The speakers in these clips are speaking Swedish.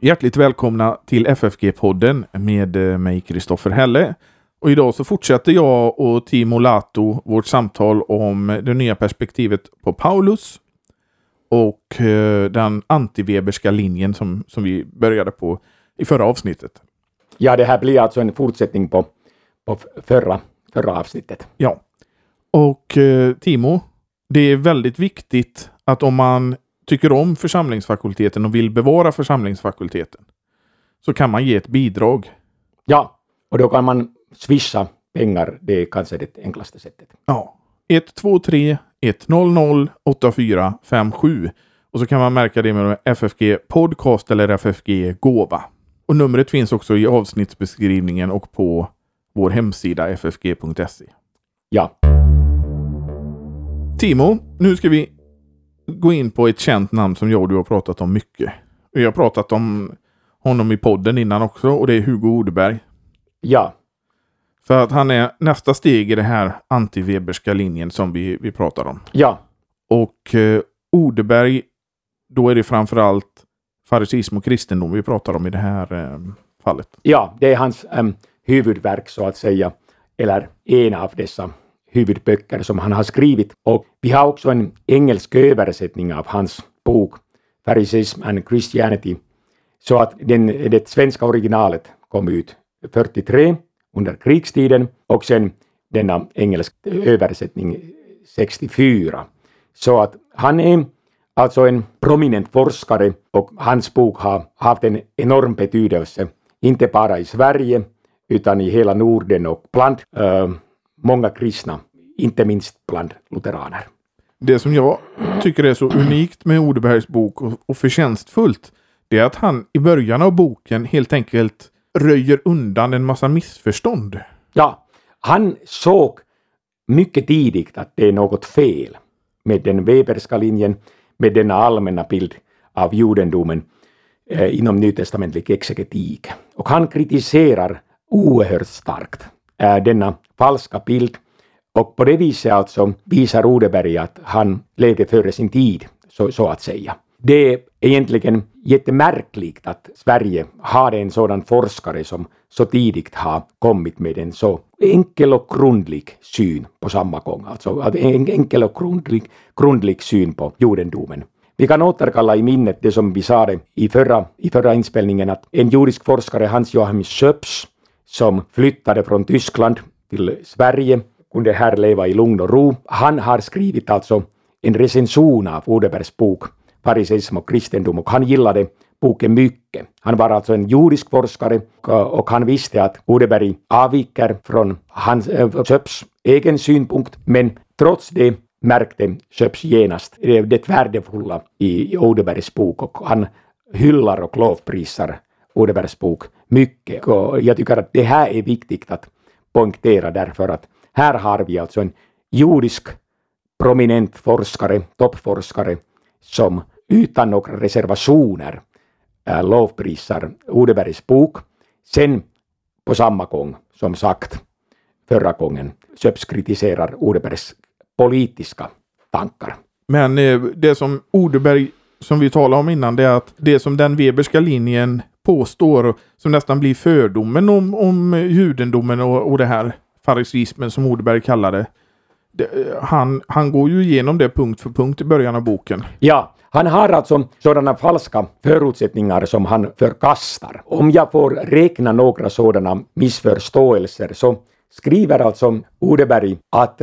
Hjärtligt välkomna till FFG-podden med eh, mig Kristoffer Helle. Och idag så fortsätter jag och Timo Lato vårt samtal om det nya perspektivet på Paulus och eh, den antiweberska linjen som, som vi började på i förra avsnittet. Ja, det här blir alltså en fortsättning på, på förra, förra avsnittet. Ja. Och eh, Timo, det är väldigt viktigt att om man tycker om församlingsfakulteten och vill bevara församlingsfakulteten så kan man ge ett bidrag. Ja, och då kan man swisha pengar. Det är kanske det enklaste sättet. Ja. 123 100 8457 och så kan man märka det med FFG Podcast eller FFG Gåva. Och numret finns också i avsnittsbeskrivningen och på vår hemsida ffg.se. Ja. Timo, nu ska vi gå in på ett känt namn som jag och du har pratat om mycket. Vi har pratat om honom i podden innan också och det är Hugo Odeberg. Ja. För att han är nästa steg i det här antiweberska linjen som vi, vi pratar om. Ja. Och eh, Odeberg, då är det framförallt farisism och kristendom vi pratar om i det här eh, fallet. Ja, det är hans um, huvudverk så att säga, eller en av dessa huvudböcker som han har skrivit. Och vi har också en engelsk översättning av hans bok Phariseism and Christianity. Så att den, det svenska originalet kom ut 43 under krigstiden och sen denna engelska översättning 64. Så att han är alltså en prominent forskare och hans bok har haft en enorm betydelse, inte bara i Sverige utan i hela Norden och bland äh, eh, många kristna, inte minst bland lutheraner. Det som jag tycker är så unikt med Odebergs bok och, och förtjänstfullt, det är att han i början av boken helt enkelt röjer undan en massa missförstånd. Ja, han såg mycket tidigt att det är något fel med den Weberska linjen, med denna allmänna bild av judendomen eh, inom nytestamentlig exegetik. Och han kritiserar oerhört starkt denna falska bild och på det viset alltså visar Odeberg att han levde före sin tid, så, så att säga. Det är egentligen jättemärkligt att Sverige har en sådan forskare som så tidigt har kommit med en så enkel och grundlig syn på samma gång. Alltså en enkel och grundlig, grundlig syn på judendomen. Vi kan återkalla i minnet det som vi sa i förra, i förra inspelningen att en judisk forskare, Hans Joachim Schöps, som flyttade från Tyskland till Sverige, kunde här leva i lugn och ro. Han har skrivit alltså en recension av Odebergs bok Fariseism och kristendom och han gillade boken mycket. Han var alltså en judisk forskare och han visste att Odeberg avviker från hans, eh, äh, Köps egen synpunkt, men trots det märkte Köps genast det, det värdefulla i Odebergs bok och han hyllar och lovprisar Odebergs bok mycket. Och jag tycker att det här är viktigt att poängtera därför att här har vi alltså en judisk prominent forskare, toppforskare, som utan några reservationer äh, lovprisar Odebergs bok. Sen på samma gång, som sagt, förra gången, Söps kritiserar Odebergs politiska tankar. Men eh, det som Odeberg, som vi talade om innan, det är att det som den Weberska linjen påstår, som nästan blir fördomen om, om judendomen och, och det här farisismen som Odeberg kallar det. det. han, han går ju igenom det punkt för punkt i början av boken. Ja, han har alltså sådana falska förutsättningar som han förkastar. Om jag får räkna några sådana missförståelser så skriver alltså Odeberg att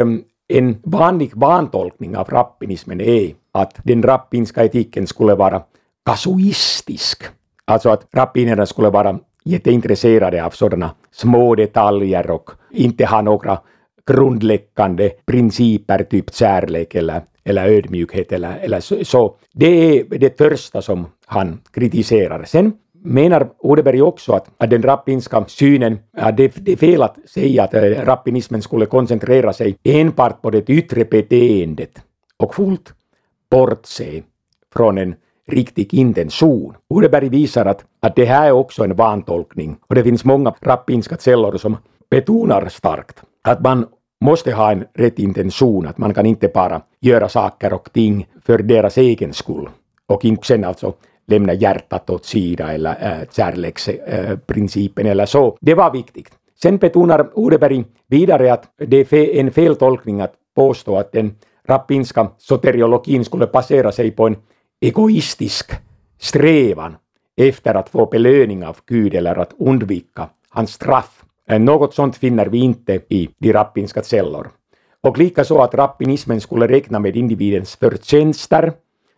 en vanlig vantolkning av rappinismen är att den rappinska etiken skulle vara kasuistisk. Alltså att rappinerna skulle vara jätteintresserade av sådana små detaljer och inte ha några grundläggande principer, typ kärlek eller, eller ödmjukhet eller, eller så, så. Det är det första som han kritiserar. Sen menar Odeberg också att, att den rappinska synen, att det, det är fel att säga att eh, rappinismen skulle koncentrera sig enbart på det yttre beteendet och fullt bortse från en riktig intention. Odeberg visar att, att det här är också en vantolkning och det finns många rappinska källor som betonar starkt att man måste ha en rätt intention, att man kan inte bara göra saker och ting för deras egen skull och inte sen alltså lämna hjärtat åt sidan eller äh, kärleksprincipen äh, eller så. Det var viktigt. Sen betonar Odeberg vidare att det är en feltolkning att påstå att den rappinska soteriologin skulle basera sig på en egoistisk strävan efter att få belöning av Gud eller att undvika hans straff. Något sånt finner vi inte i de rappinska källor. Och likaså att rappinismen skulle räkna med individens förtjänster.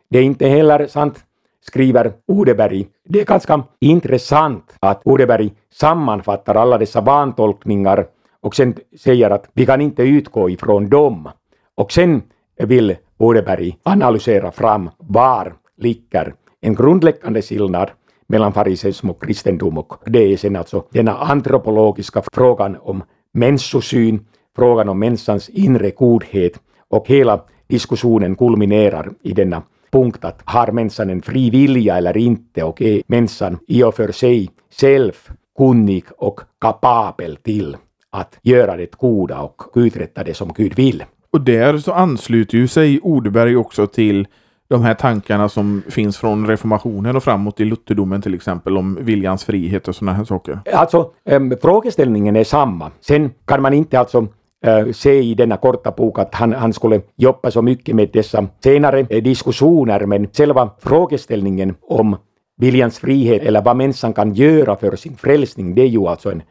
Det är inte heller sant, skriver Odeberg. Det är ganska intressant att Odeberg sammanfattar alla dessa vantolkningar och sen säger att vi kan inte utgå ifrån dem. Och sen vill Odeberg analysera fram var ligger en grundläggande skillnad mellan fariseism och kristendom. Och det är sen alltså denna antropologiska frågan om människosyn, frågan om människans inre godhet. Och hela diskussionen kulminerar i denna punkt att har människan en fri vilja eller inte? Och är människan i och för sig själv kunnig och kapabel till att göra det goda och uträtta det som Gud vill. Och där så ansluter ju sig Odeberg också till de här tankarna som finns från reformationen och framåt i lutherdomen till exempel om viljans frihet och sådana här saker? Alltså, äm, frågeställningen är samma. Sen kan man inte alltså äh, se i denna korta bok att han, han skulle jobba så mycket med dessa senare äh, diskussioner, men själva frågeställningen om viljans frihet eller vad människan kan göra för sin frälsning, det är ju alltså en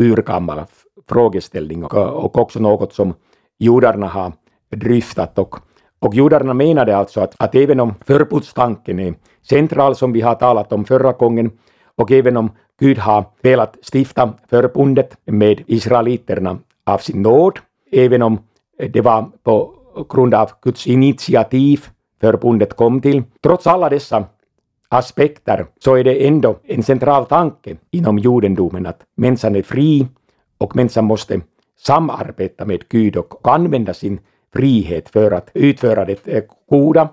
urgammal frågeställning och, och också något som judarna har dryftat och och judarna menade alltså att, att även om förbudstanken är central, som vi har talat om förra gången, och även om Gud har velat stifta förbundet med israeliterna av sin nåd, även om det var på grund av Guds initiativ förbundet kom till, trots alla dessa aspekter så är det ändå en central tanke inom judendomen att människan är fri och människan måste samarbeta med Gud och använda sin frihet för att utföra det eh, goda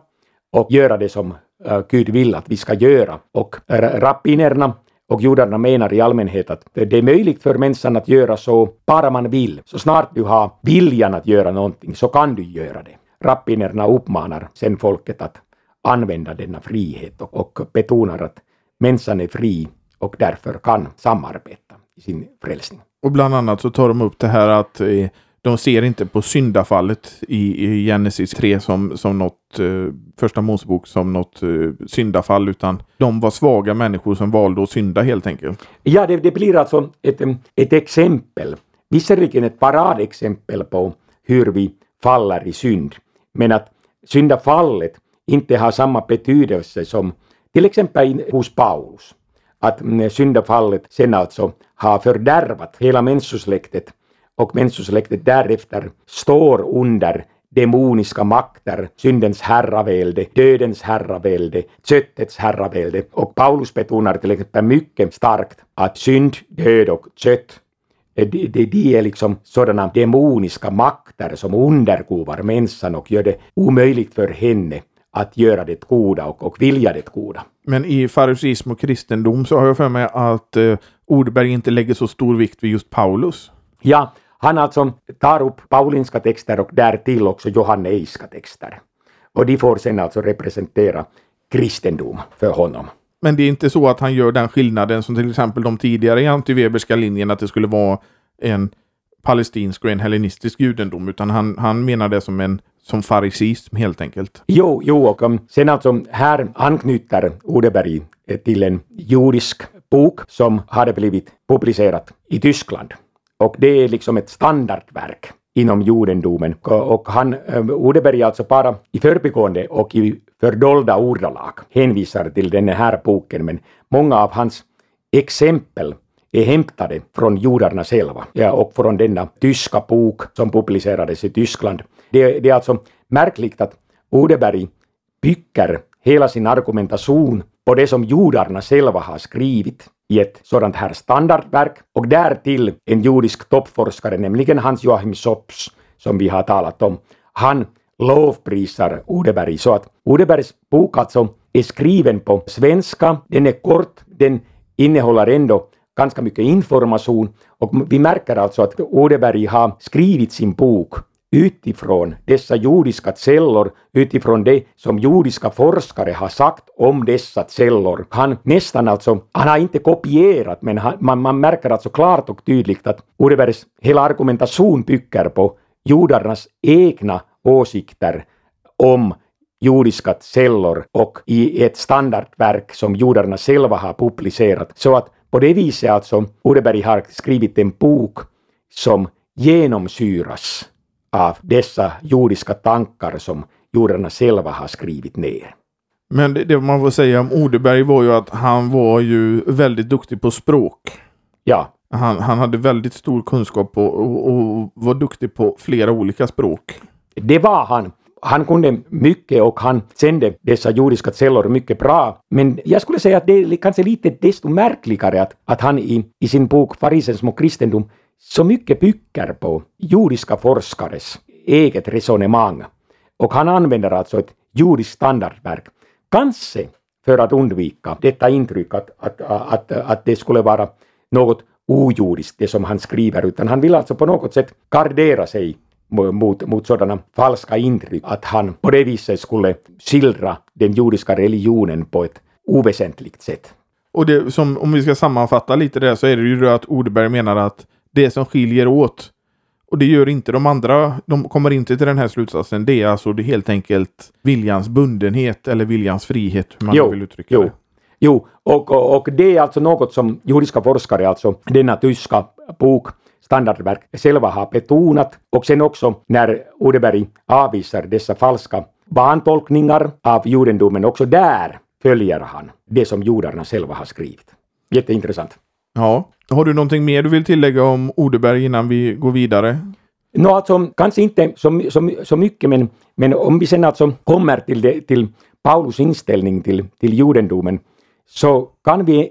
och göra det som eh, Gud vill att vi ska göra. Och eh, rappinerna och judarna menar i allmänhet att det är möjligt för människan att göra så bara man vill. Så snart du har viljan att göra någonting så kan du göra det. Rappinerna uppmanar sen folket att använda denna frihet och, och betonar att människan är fri och därför kan samarbeta i sin frälsning. Och bland annat så tar de upp det här att eh, de ser inte på syndafallet i, i Genesis 3 som, som något, eh, första Mosebok som något eh, syndafall, utan de var svaga människor som valde att synda helt enkelt. Ja, det, det blir alltså ett, ett exempel, visserligen ett paradexempel på hur vi faller i synd, men att syndafallet inte har samma betydelse som till exempel hos Paulus. Att mm, syndafallet sen alltså har fördärvat hela människosläktet och människosläktet därefter står under demoniska makter, syndens herravälde, dödens herravälde, köttets herravälde. Och Paulus betonar till exempel mycket starkt att synd, död och kött eh, de, de, de är liksom sådana demoniska makter som underkuvar människan och gör det omöjligt för henne att göra det goda och, och vilja det goda. Men i fariseism och kristendom så har jag för mig att eh, Ordberg inte lägger så stor vikt vid just Paulus. Ja, han alltså tar upp paulinska texter och därtill också johanneiska texter. Och de får sen alltså representera kristendom för honom. Men det är inte så att han gör den skillnaden som till exempel de tidigare i antiweberska linjen att det skulle vara en palestinsk och en hellenistisk judendom, utan han, han menar det som en som farisism helt enkelt. Jo, jo, och um, sen alltså här anknyter Odeberg eh, till en judisk bok som hade blivit publicerat i Tyskland och det är liksom ett standardverk inom judendomen. Och han, eh, Odeberg alltså bara i förbigående och i fördolda ordalag hänvisar till den här boken, men många av hans exempel är hämtade från judarna själva ja, och från denna tyska bok som publicerades i Tyskland. Det, det är alltså märkligt att Odeberg bygger hela sin argumentation på det som judarna själva har skrivit i ett sådant här standardverk. Och därtill en judisk toppforskare, nämligen Hans Joachim Sops, som vi har talat om. Han lovprisar Odeberg. Så att Odebergs bok alltså är skriven på svenska, den är kort, den innehåller ändå ganska mycket information. Och vi märker alltså att Odeberg har skrivit sin bok utifrån dessa jordiska källor, utifrån det som jordiska forskare har sagt om dessa källor. Han nästan alltså, han har inte kopierat, men han, man, man märker alltså klart och tydligt att Urbergs hela argumentation bygger på jordarnas egna åsikter om jordiska källor och i ett standardverk som jordarna själva har publicerat. Så att på det viset alltså, Urberg har skrivit en bok som genomsyras av dessa jordiska tankar som jordarna själva har skrivit ner. Men det, det man får säga om Odeberg var ju att han var ju väldigt duktig på språk. Ja, Han, han hade väldigt stor kunskap på, och, och var duktig på flera olika språk. det var han. Han kunde mycket och han kände dessa jordiska källor mycket bra. Men jag skulle säga att det är kanske lite desto märkligare att, att han i, i sin bok Farisens och kristendom så mycket bygger på judiska forskares eget resonemang. Och han använder alltså ett judiskt standardverk. Kanske för att undvika detta intryck att, att, att, att det skulle vara något ojordiskt det som han skriver, utan han vill alltså på något sätt gardera sig mot, mot sådana falska intryck, att han på det viset skulle skildra den judiska religionen på ett oväsentligt sätt. Och det som, om vi ska sammanfatta lite det så är det ju då att Odeberg menar att det som skiljer åt och det gör inte de andra. De kommer inte till den här slutsatsen. Det är alltså det helt enkelt viljans bundenhet eller viljans frihet. Hur man Jo, vill uttrycka Jo, det. jo och, och, och det är alltså något som jordiska forskare, alltså denna tyska bok, standardverk, själva har betonat. Och sen också när Odeberg avvisar dessa falska vantolkningar av judendomen, också där följer han det som jordarna själva har skrivit. Jätteintressant. Ja. Har du någonting mer du vill tillägga om Odeberg innan vi går vidare? Nå, alltså, kanske inte så, så, så mycket, men, men om vi sen alltså kommer till, det, till Paulus inställning till, till judendomen, så kan vi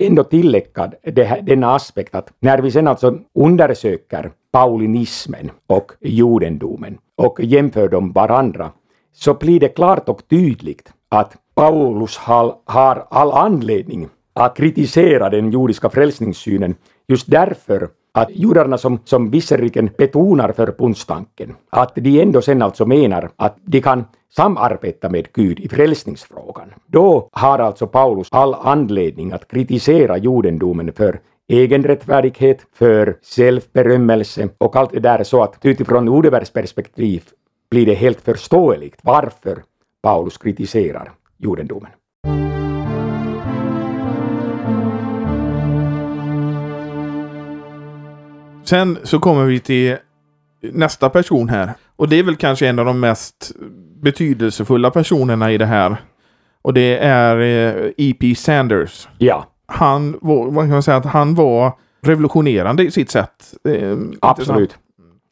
ändå tillägga det här, denna aspekt att när vi sen alltså undersöker paulinismen och judendomen och jämför dem varandra, så blir det klart och tydligt att Paulus har, har all anledning att kritisera den jordiska frälsningssynen just därför att judarna som, som visserligen betonar förbundstanken, att de ändå sen alltså menar att de kan samarbeta med Gud i frälsningsfrågan. Då har alltså Paulus all anledning att kritisera judendomen för egen rättfärdighet, för självberömmelse och allt det där så att utifrån Odebergs perspektiv blir det helt förståeligt varför Paulus kritiserar judendomen. Sen så kommer vi till nästa person här. Och det är väl kanske en av de mest betydelsefulla personerna i det här. Och det är eh, E.P. Sanders. Ja, Han var, vad kan man säga, att han var revolutionerande i sitt sätt. Eh, absolut.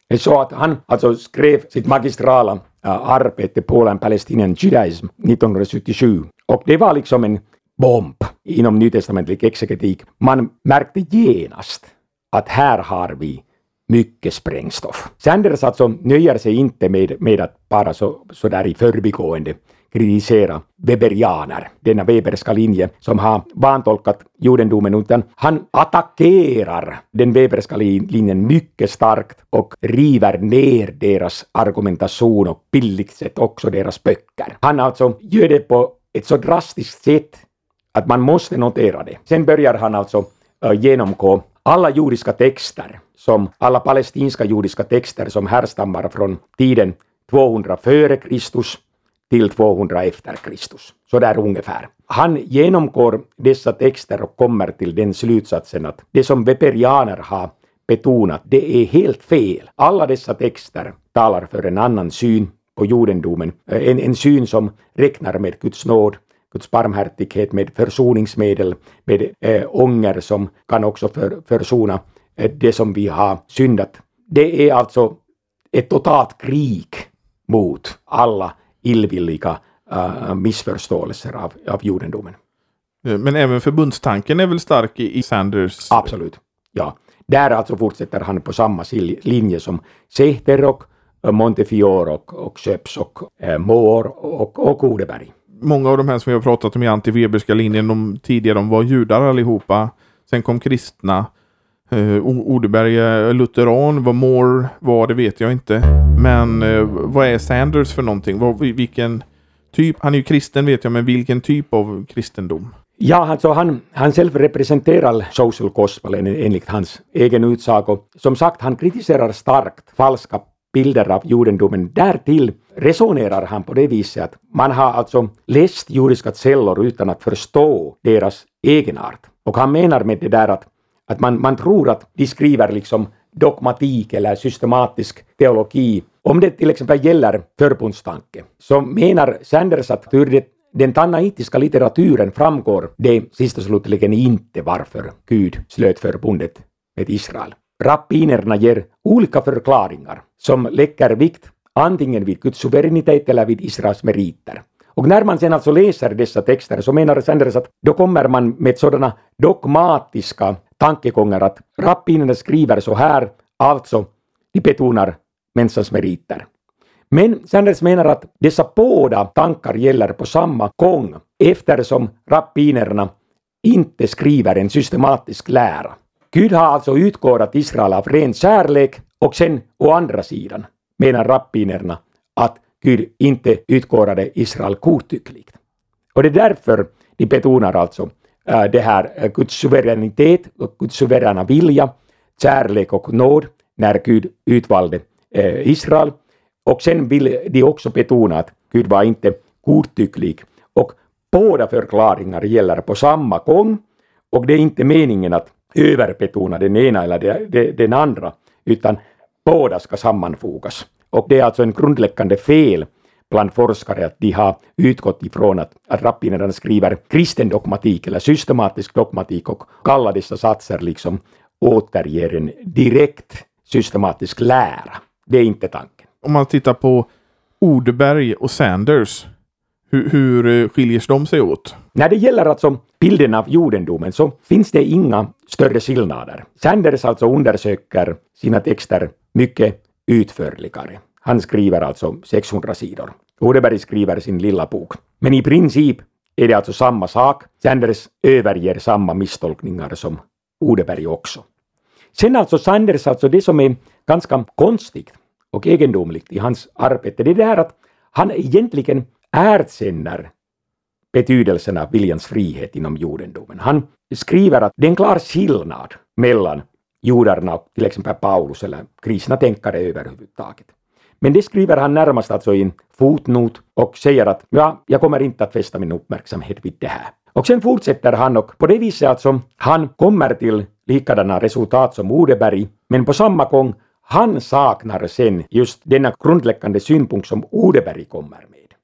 Det är så att han alltså skrev sitt magistrala äh, arbete Polen Palestinian Judaism 1977 och det var liksom en bomb inom nytestamentlig exegetik. Man märkte genast att här har vi mycket sprängstoff. Sanders alltså nöjer sig inte med, med att bara så, så där i förbigående kritisera weberianer, denna weberska linje som har vantolkat judendomen, utan han attackerar den weberska linjen mycket starkt och river ner deras argumentation och billigt sett också deras böcker. Han alltså gör det på ett så drastiskt sätt att man måste notera det. Sen börjar han alltså äh, genomgå alla judiska texter, som alla palestinska judiska texter som härstammar från tiden 200 före Kristus till 200 efter Kristus. Så där ungefär. Han genomgår dessa texter och kommer till den slutsatsen att det som weberianer har betonat, det är helt fel. Alla dessa texter talar för en annan syn på judendomen, eh, en, en syn som räknar med Guds nåd, Guds barmhärtighet med försoningsmedel, med äh, ånger som kan också för, försona äh, det som vi har syndat. Det är alltså ett totalt krig mot alla illvilliga uh, missförståelser av, av judendomen. Eh, Men även förbundstanken är väl stark i, Sanders? Absolut. Ja. Där alltså fortsätter han på samma linje som Sechter och äh, Montefiore och, och och äh, Moore och, och Odeberg. Många av de här som vi har pratat om i antiweberska linjen, de tidigare de var judar allihopa. Sen kom kristna. Eh, Odeberg är lutheran, vad Moore var det vet jag inte. Men eh, vad är Sanders för någonting? Vad, vilken typ? Han är ju kristen vet jag, men vilken typ av kristendom? Ja, alltså han, han själv representerar social gospel enligt hans egen utsago. Som sagt, han kritiserar starkt falska bilder av judendomen. Därtill resonerar han på det viset att man har alltså läst judiska källor utan att förstå deras egenart. Och han menar med det där att, att man, man tror att de skriver liksom dogmatik eller systematisk teologi. Om det till exempel gäller förbundstanke så menar Sanders att hur det den tanaitiska litteraturen framgår det sist och slutligen inte varför Gud slöt förbundet med Israel. Rappinerna ger olika förklaringar som lägger vikt antingen vid Guds suveränitet eller vid Israels meriter. Och när man sen alltså läser dessa texter så menar Sanders att då kommer man med sådana dogmatiska tankegångar att rappinerna skriver så här, alltså de betonar människans meriter. Men Sanders menar att dessa båda tankar gäller på samma gång eftersom rappinerna inte skriver en systematisk lära. Gud har alltså utkodat Israel av ren kärlek och sen å andra sidan menar rappinerna att Gud inte utkodade Israel godtyckligt. Och det är därför de betonar alltså eh, det här eh, Guds suveränitet och Guds suveräna vilja, kärlek och nåd när Gud utvalde eh, Israel och sen vill de också betona att Gud var inte godtycklig. Och båda förklaringar gäller på samma gång. Och det är inte meningen att överbetona den ena eller den andra, utan båda ska sammanfogas. Och det är alltså en grundläggande fel bland forskare att de har utgått ifrån att, att rappinerna skriver kristen dogmatik eller systematisk dogmatik och kallar dessa satser liksom återger en direkt systematisk lära. Det är inte tanken om man tittar på Odeberg och Sanders, hur, hur skiljer de sig åt? När det gäller alltså bilden av judendomen så finns det inga större skillnader. Sanders alltså undersöker sina texter mycket utförligare. Han skriver alltså 600 sidor. Odeberg skriver sin lilla bok. Men i princip är det alltså samma sak. Sanders överger samma misstolkningar som Odeberg också. Sen alltså Sanders, alltså det som är ganska konstigt och egendomligt i hans arbete, det är det här att han egentligen erkänner betydelsen av viljans frihet inom judendomen. Han skriver att det är en klar skillnad mellan judarna och till exempel Paulus eller kristna tänkare överhuvudtaget. Men det skriver han närmast alltså i en fotnot och säger att ja, jag kommer inte att fästa min uppmärksamhet vid det här. Och sen fortsätter han och på det viset alltså han kommer till likadana resultat som Odeberg, men på samma gång han saknar sen just denna grundläggande synpunkt som Odeberg kommer med.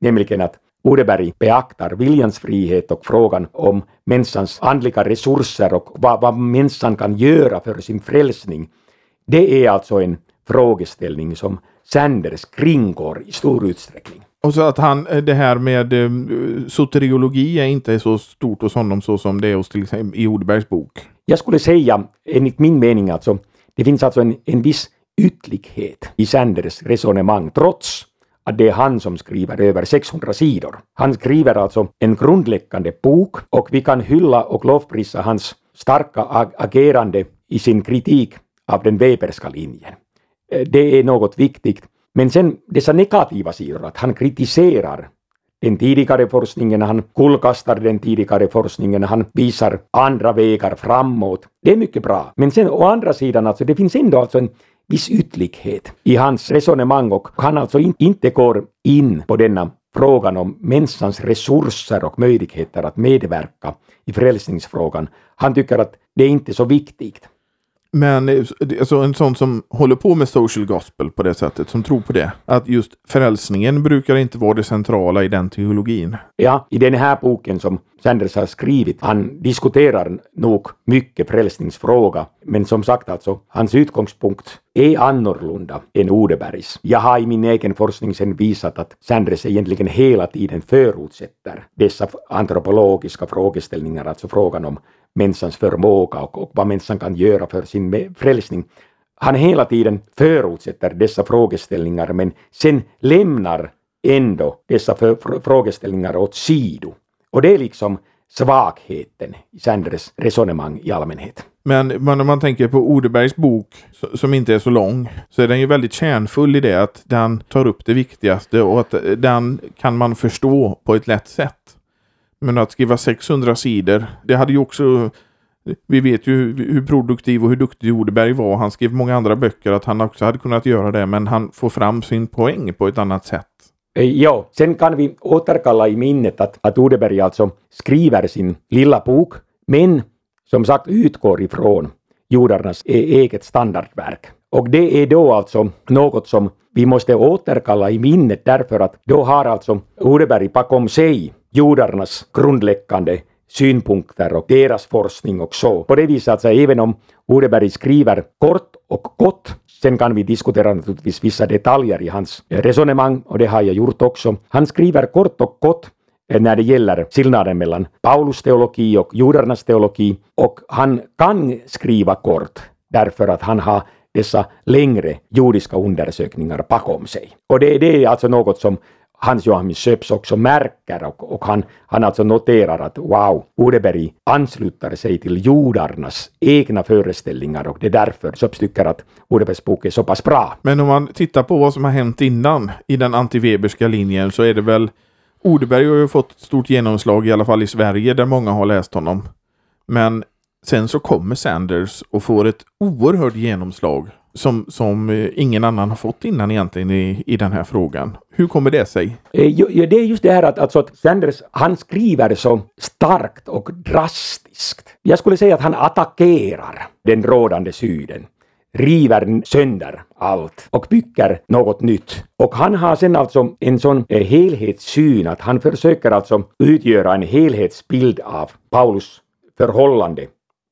Nämligen att Odeberg beaktar viljans frihet och frågan om människans andliga resurser och vad, vad människan kan göra för sin frälsning. Det är alltså en frågeställning som Sanders kringgår i stor utsträckning. Och så att han, det här med eh, soteriologi är inte så stort hos honom så som det är hos till exempel i Odebergs bok? Jag skulle säga, enligt min mening alltså, det finns alltså en, en viss ytlighet i Sanders resonemang trots att det är han som skriver över 600 sidor. Han skriver alltså en grundläggande bok och vi kan hylla och lovprisa hans starka ag agerande i sin kritik av den Weberska linjen. Eh, det är något viktigt. Men sen dessa negativa sidor, att han kritiserar den tidigare forskningen, han kullkastar den tidigare forskningen, han visar andra vägar framåt. Det är mycket bra. Men sen å andra sidan, alltså, det finns ändå alltså en viss ytlighet i hans resonemang och han alltså in, inte går in på denna frågan om människans resurser och möjligheter att medverka i frälsningsfrågan. Han tycker att det är inte så viktigt. Men eh, alltså en sån som håller på med social gospel på det sättet, som tror på det, att just frälsningen brukar inte vara det centrala i den teologin. Ja, i den här boken som Sanders har skrivit, han diskuterar nog mycket frälsningsfråga, men som sagt alltså, hans utgångspunkt är annorlunda än Odebergs. Jag har i min egen forskning sen visat att Sanders egentligen hela tiden förutsätter dessa antropologiska frågeställningar, alltså frågan om människans förmåga och, och vad människan kan göra för sin frälsning. Han hela tiden förutsätter dessa frågeställningar men sen lämnar ändå dessa frågeställningar åt sido. Och det är liksom svagheten i Sanders resonemang i allmänhet. Men, men om man tänker på Odebergs bok som inte är så lång så är den ju väldigt kärnfull i det att den tar upp det viktigaste och att eh, den kan man förstå på ett lätt sätt. Men att skriva 600 sidor, det hade ju också vi vet ju hur produktiv och hur duktig Odeberg var. Han skrev många andra böcker att han också hade kunnat göra det men han får fram sin poäng på ett annat sätt. Eh, ja, sen kan vi återkalla i minnet att, att Odeberg alltså skriver sin lilla bok men som sagt utgår ifrån jordarnas e-, eget standardverk. Och det är då alltså något som vi måste återkalla i minnet därför att då har alltså Odeberg bakom sig judarnas grundläggande synpunkter och deras forskning och så. På det viset, alltså, även om Odeberg skriver kort och gott, sen kan vi diskutera naturligtvis vissa detaljer i hans resonemang och det har jag gjort också. Han skriver kort och gott när det gäller skillnaden mellan Paulus teologi och judarnas teologi och han kan skriva kort därför att han har dessa längre judiska undersökningar bakom sig. Och det, det är alltså något som Hans Joachim Söps också märker och, och han, han alltså noterar att wow, Odeberg ansluter sig till jordarnas egna föreställningar och det är därför Söps tycker att Odebergs bok är så pass bra. Men om man tittar på vad som har hänt innan i den antiweberska linjen så är det väl Odeberg har ju fått stort genomslag i alla fall i Sverige där många har läst honom. Men sen så kommer Sanders och får ett oerhört genomslag som, som eh, ingen annan har fått innan egentligen i, i den här frågan. Hur kommer det sig? Eh, ja, det är just det här att, alltså att Sanders, han skriver så starkt och drastiskt. Jag skulle säga att han attackerar den rådande synen river sönder allt och bygger något nytt. Och han har sen alltså en sån eh, helhetssyn att han försöker alltså utgöra en helhetsbild av Paulus förhållande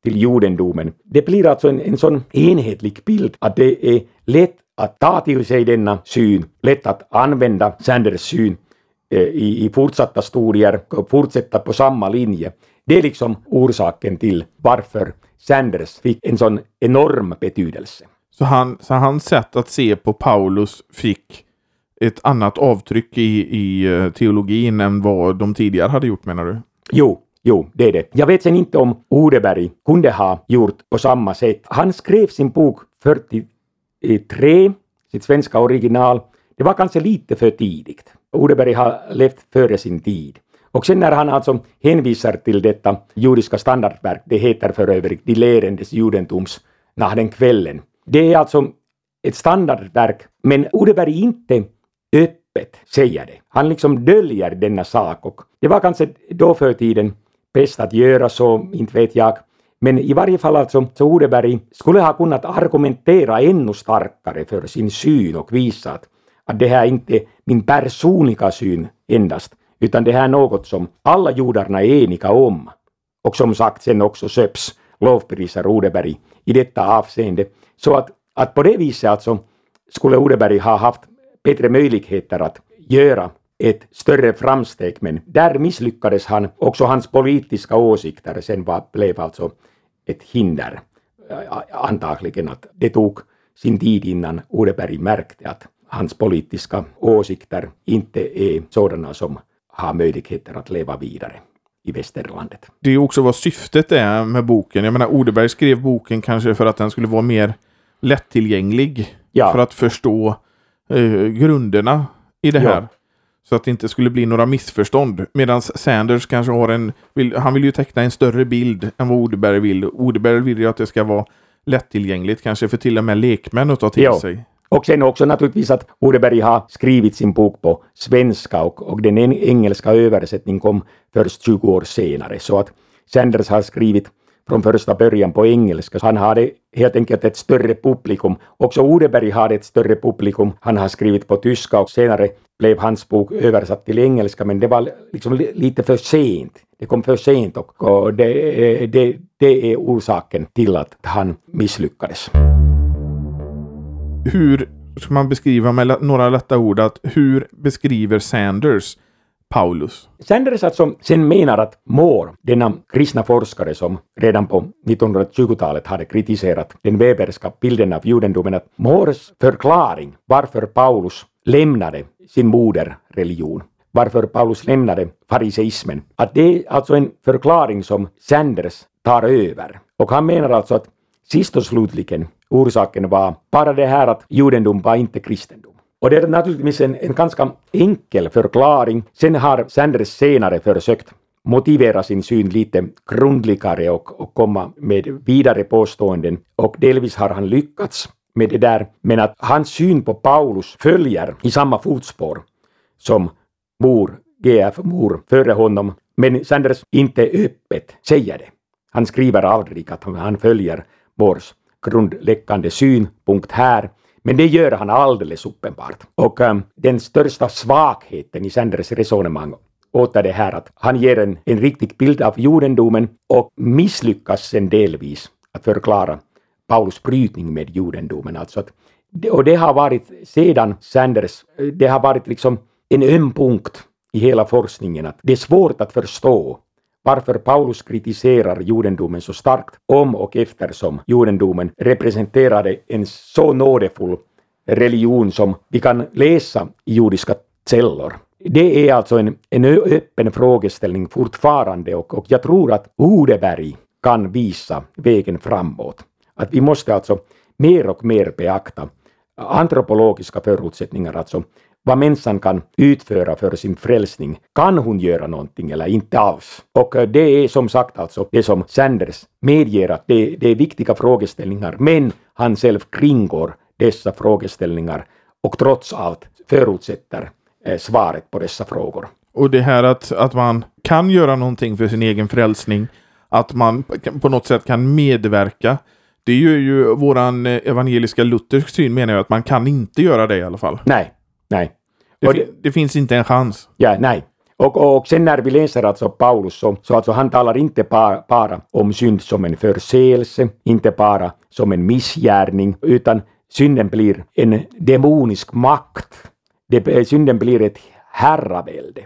till judendomen. Det blir alltså en, en sån enhetlig bild att det är lätt att ta till sig denna syn, lätt att använda Sanders syn eh, i, i fortsatta studier och fortsätta på samma linje. Det är liksom orsaken till varför Sanders fick en sån enorm betydelse. Så, han, så hans sätt att se på Paulus fick ett annat avtryck i, i eh, teologin än vad de tidigare hade gjort menar du? Jo, Jo, det är det. Jag vet sen inte om Odeberg kunde ha gjort på samma sätt. Han skrev sin bok 43, sitt svenska original. Det var kanske lite för tidigt. Odeberg har levt före sin tid. Och sen när han alltså hänvisar till detta judiska standardverk, det heter för övrigt De lärendes judentums kvällen. Det är alltså ett standardverk, men Odeberg inte öppet säger det. Han liksom döljer denna sak och det var kanske då för tiden bäst att göra så, inte vet jag. Men i varje fall alltså, så Odeberg skulle ha kunnat argumentera ännu starkare för sin syn och visa att, att det här inte är min personliga syn endast, utan det här är något som alla judarna är eniga om. Och som sagt sen också Söps lovprisar Odeberg i detta avseende. Så att, att på det viset alltså skulle Odeberg ha haft bättre möjligheter att göra ett större framsteg, men där misslyckades han. Också hans politiska åsikter sen var, blev alltså ett hinder. Antagligen att det tog sin tid innan Odeberg märkte att hans politiska åsikter inte är sådana som har möjligheter att leva vidare i västerlandet. Det är också vad syftet är med boken. Jag menar Odeberg skrev boken kanske för att den skulle vara mer lättillgänglig. Ja. För att förstå eh, grunderna i det här. Så att det inte skulle bli några missförstånd. Medan Sanders kanske har en... Vill, han vill ju teckna en större bild än vad Odeberg vill. Odeberg vill ju att det ska vara lättillgängligt, kanske för till och med lekmän att ta till jo. sig. Och sen också naturligtvis att Odeberg har skrivit sin bok på svenska och, och den engelska översättningen kom först 20 år senare. Så att Sanders har skrivit från första början på engelska. Han hade helt enkelt ett större publikum. Också Odeberg hade ett större publikum. Han har skrivit på tyska och senare blev hans bok översatt till engelska men det var liksom lite för sent. Det kom för sent och, det, det, det är orsaken till att han misslyckades. Hur ska man beskriva med några lätta ord att hur beskriver Sanders Paulus. Sanders alltså sen menar att Moore, denna kristna forskare som redan på 1920-talet hade kritiserat den Weberska bilden av judendomen, att Moores förklaring varför Paulus lämnade sin moderreligion, varför Paulus lämnade fariseismen, att det är alltså en förklaring som Sanders tar över. Och han menar alltså att sist och slutligen orsaken var bara det här att judendom var inte kristendom. Och det är naturligtvis en, en ganska enkel förklaring. Sen har Sanders senare försökt motivera sin syn lite grundligare och, och komma med vidare påståenden och delvis har han lyckats med det där, men att hans syn på Paulus följer i samma fotspår som mor, GF mor före honom, men Sanders inte öppet säger det. Han skriver aldrig att han följer vår grundläggande synpunkt här, men det gör han alldeles uppenbart. Och äm, den största svagheten i Sanders resonemang åter det här att han ger en, en riktig bild av judendomen och misslyckas sen delvis att förklara Paulus brytning med judendomen. Alltså att, och det har varit sedan Sanders, det har varit liksom en öm punkt i hela forskningen att det är svårt att förstå varför Paulus kritiserar judendomen så starkt om och eftersom judendomen representerade en så nådefull religion som vi kan läsa i judiska källor. Det är alltså en, en öppen frågeställning fortfarande och, och jag tror att Odeberg kan visa vägen framåt. Att vi måste alltså mer och mer beakta antropologiska förutsättningar, alltså vad människan kan utföra för sin frälsning. Kan hon göra någonting eller inte alls? Och eh, det är som sagt alltså det som Sanders medger att det, det är viktiga frågeställningar, men han själv kringgår dessa frågeställningar och trots allt förutsätter eh, svaret på dessa frågor. Och det här att, att man kan göra någonting för sin egen frälsning, att man på något sätt kan medverka. Det är ju, ju våran eh, evangeliska luthersk syn menar jag att man kan inte göra det i alla fall. Nej, nej. Det, det, det finns inte en chans. Ja, nej. Och, och sen när vi läser alltså Paulus så, så alltså han talar inte bara, bara om synd som en förseelse, inte bara som en missgärning, utan synden blir en demonisk makt. Det, synden blir ett herravälde.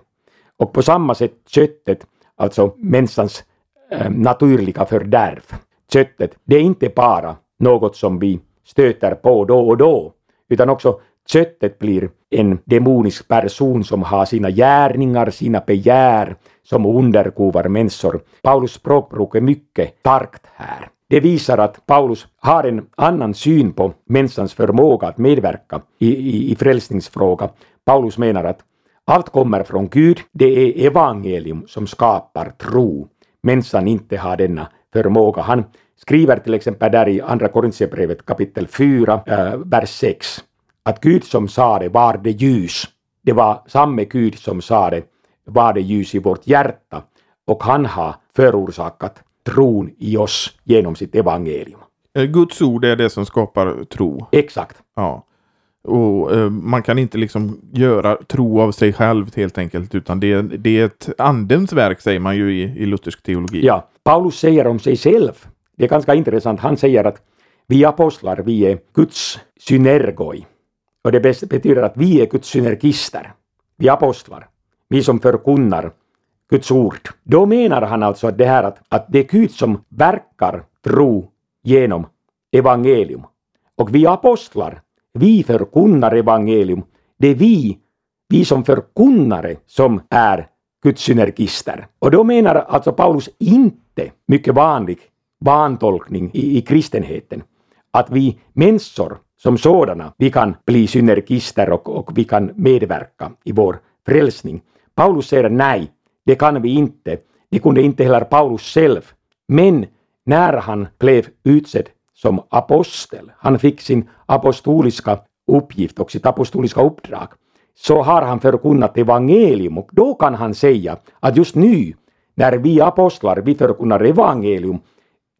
Och på samma sätt köttet, alltså människans äh, naturliga fördärv, köttet, det är inte bara något som vi stöter på då och då, utan också köttet blir en demonisk person som har sina gärningar, sina begär, som underkuvar människor. Paulus språkbruk är mycket starkt här. Det visar att Paulus har en annan syn på människans förmåga att medverka i, i, i frälsningsfråga. Paulus menar att allt kommer från Gud, det är evangelium som skapar tro. Människan inte har denna förmåga. Han skriver till exempel där i Andra Korintierbrevet kapitel 4, äh, vers 6 att Gud som sa det var det ljus. Det var samme Gud som sa det var det ljus i vårt hjärta och han har förorsakat tron i oss genom sitt evangelium. Eh, Guds ord är det som skapar tro. Exakt. Ja. Och eh, Man kan inte liksom göra tro av sig själv helt enkelt, utan det, det är ett andens verk säger man ju i, i luthersk teologi. Ja, Paulus säger om sig själv, det är ganska intressant, han säger att vi apostlar, vi är Guds synergoi. Och det betyder att vi är Guds synergister, vi apostlar, vi som förkunnar Guds ord. Då menar han alltså att det här att, att det är Gud som verkar tro genom evangelium. Och vi apostlar, vi förkunnar evangelium. Det är vi, vi som förkunnare, som är Guds synergister. Och då menar alltså Paulus inte, mycket vanlig vantolkning i, i kristenheten, att vi människor som sådana, vi kan bli synergister och, och vi kan medverka i vår frälsning. Paulus säger nej, det kan vi inte. Det kunde inte heller Paulus själv. Men när han blev utsedd som apostel, han fick sin apostoliska uppgift och sitt apostoliska uppdrag, så har han förkunnat evangelium och då kan han säga att just nu när vi apostlar, vi förkunnar evangelium,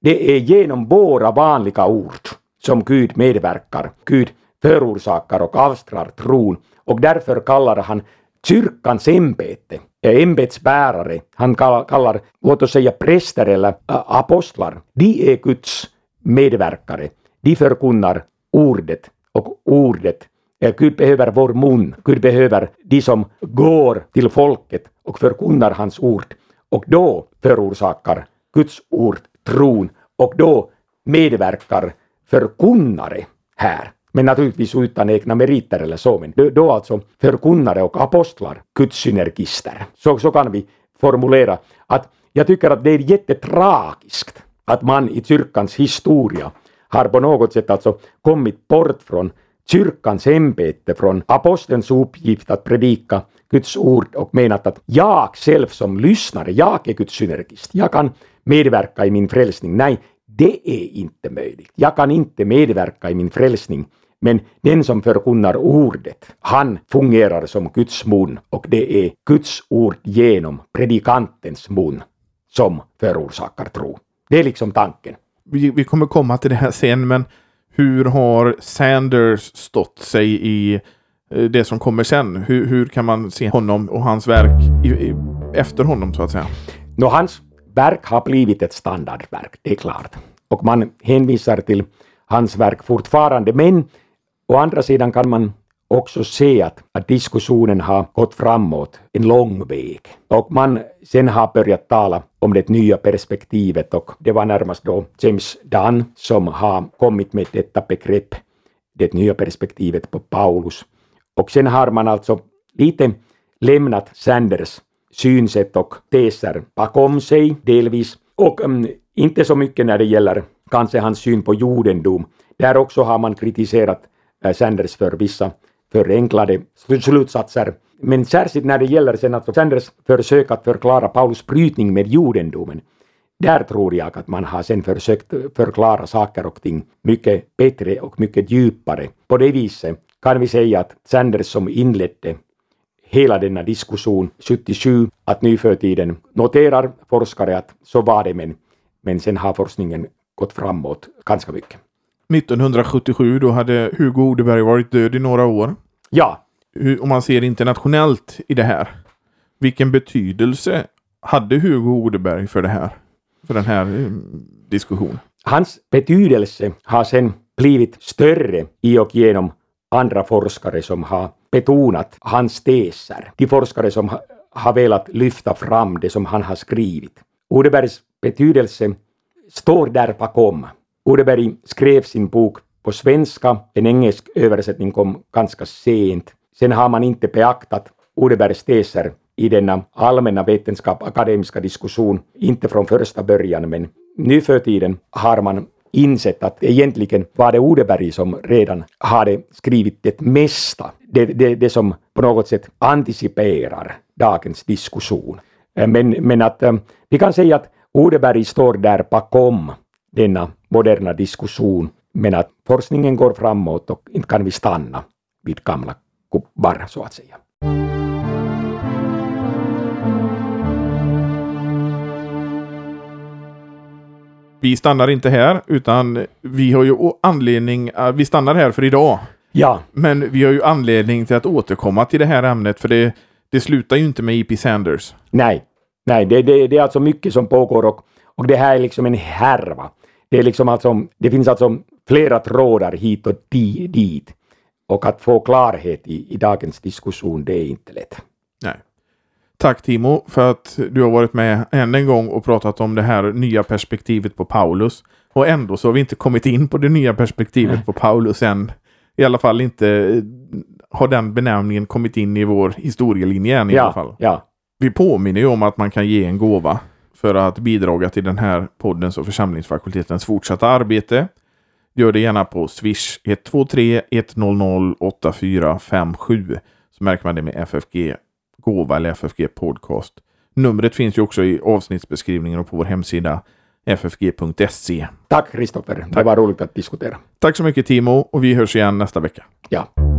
det är genom våra vanliga ord som Gud medverkar. Gud förorsakar och avstrar tron. Och därför kallar han kyrkans ämbete, ämbetsbärare, han kallar, låt oss säga präster eller apostlar, de är Guds medverkare. De förkunnar ordet och ordet eh, Gud behöver vår mun, Gud behöver de som går till folket och förkunnar hans ord. Och då förorsakar Guds ord tron och då medverkar förkunnare här. Men naturligtvis utan egna meriter eller så, men då alltså förkunnare och apostlar, Guds synergister. Så, så kan vi formulera att jag tycker att det är jättetragiskt att man i kyrkans historia har på något sätt alltså kommit bort från kyrkans ämbete, från apostelns uppgift att predika Guds ord och menat att jag själv som lyssnare, jag är Guds synergist, jag kan medverka i min frälsning. Nej, det är inte möjligt. Jag kan inte medverka i min frälsning men den som förkunnar ordet, han fungerar som Guds mun och det är Guds ord genom predikantens mun som förorsakar tro. Det är liksom tanken. Vi, vi kommer komma till det här sen, men hur har Sanders stått sig i eh, det som kommer sen? Hur, hur kan man se honom och hans verk i, i, efter honom så att säga? Nå, hans verk har blivit ett standardverk, det är klart. Och man hänvisar till hans verk fortfarande, men Å andra sidan kan man också se att, att diskussionen har gått framåt en lång väg och man sen har börjat tala om det nya perspektivet och det var närmast då James Dunn som har kommit med detta begrepp, det nya perspektivet på Paulus. Och sen har man alltså lite lämnat Sanders synsätt och teser bakom sig delvis och um, inte så mycket när det gäller kanske hans syn på judendom. Där också har man kritiserat eh, Sanders för vissa förenklade slutsatser. Men särskilt när det gäller sen Sanders försök att förklara Paulus brytning med judendomen, där tror jag att man har sen försökt förklara saker och ting mycket bättre och mycket djupare. På det viset kan vi säga att Sanders som inledde hela denna diskussion 77, att nu för tiden noterar forskare att så var det, men, men sen har forskningen gått framåt ganska mycket. 1977 då hade Hugo Odeberg varit död i några år. Ja. Om man ser internationellt i det här. Vilken betydelse hade Hugo Odeberg för det här? För den här eh, diskussionen? Hans betydelse har sen blivit större i och genom andra forskare som har betonat hans teser. De forskare som har velat lyfta fram det som han har skrivit. Odebergs betydelse står där bakom Odeberg skrev sin bok på svenska, en engelsk översättning kom ganska sent. Sen har man inte beaktat Odebergs teser i denna allmänna vetenskap, akademiska diskussion, inte från första början, men nu för tiden har man insett att egentligen var det Odeberg som redan hade skrivit det mesta, det, det, det som på något sätt anticiperar dagens diskussion. Eh, men, men att eh, vi kan säga att Odeberg står där bakom denna moderna diskussion, men att forskningen går framåt och inte kan vi stanna vid gamla gubbar, så att säga. Vi stannar inte här, utan vi har ju anledning, äh, vi stannar här för idag. Ja. Men vi har ju anledning till att återkomma till det här ämnet, för det, det slutar ju inte med E.P. Sanders. Nej, nej det, det, det är alltså mycket som pågår och, och det här är liksom en härva. Det, är liksom alltså, det finns alltså flera trådar hit och dit. Och att få klarhet i, i dagens diskussion, det är inte lätt. Nej. Tack Timo för att du har varit med än en gång och pratat om det här nya perspektivet på Paulus. Och ändå så har vi inte kommit in på det nya perspektivet på Paulus än. I alla fall inte eh, har den benämningen kommit in i vår historielinje än i ja, alla fall. Ja. Vi påminner ju om att man kan ge en gåva för att bidra till den här poddens och församlingsfakultetens fortsatta arbete. Gör det gärna på Swish 123 100 8457. Så märker man det med FFG Gåva eller FFG Podcast. Numret finns ju också i avsnittsbeskrivningen och på vår hemsida ffg.se. Tack Kristoffer, det var roligt att diskutera. Tack så mycket Timo och vi hörs igen nästa vecka. Ja.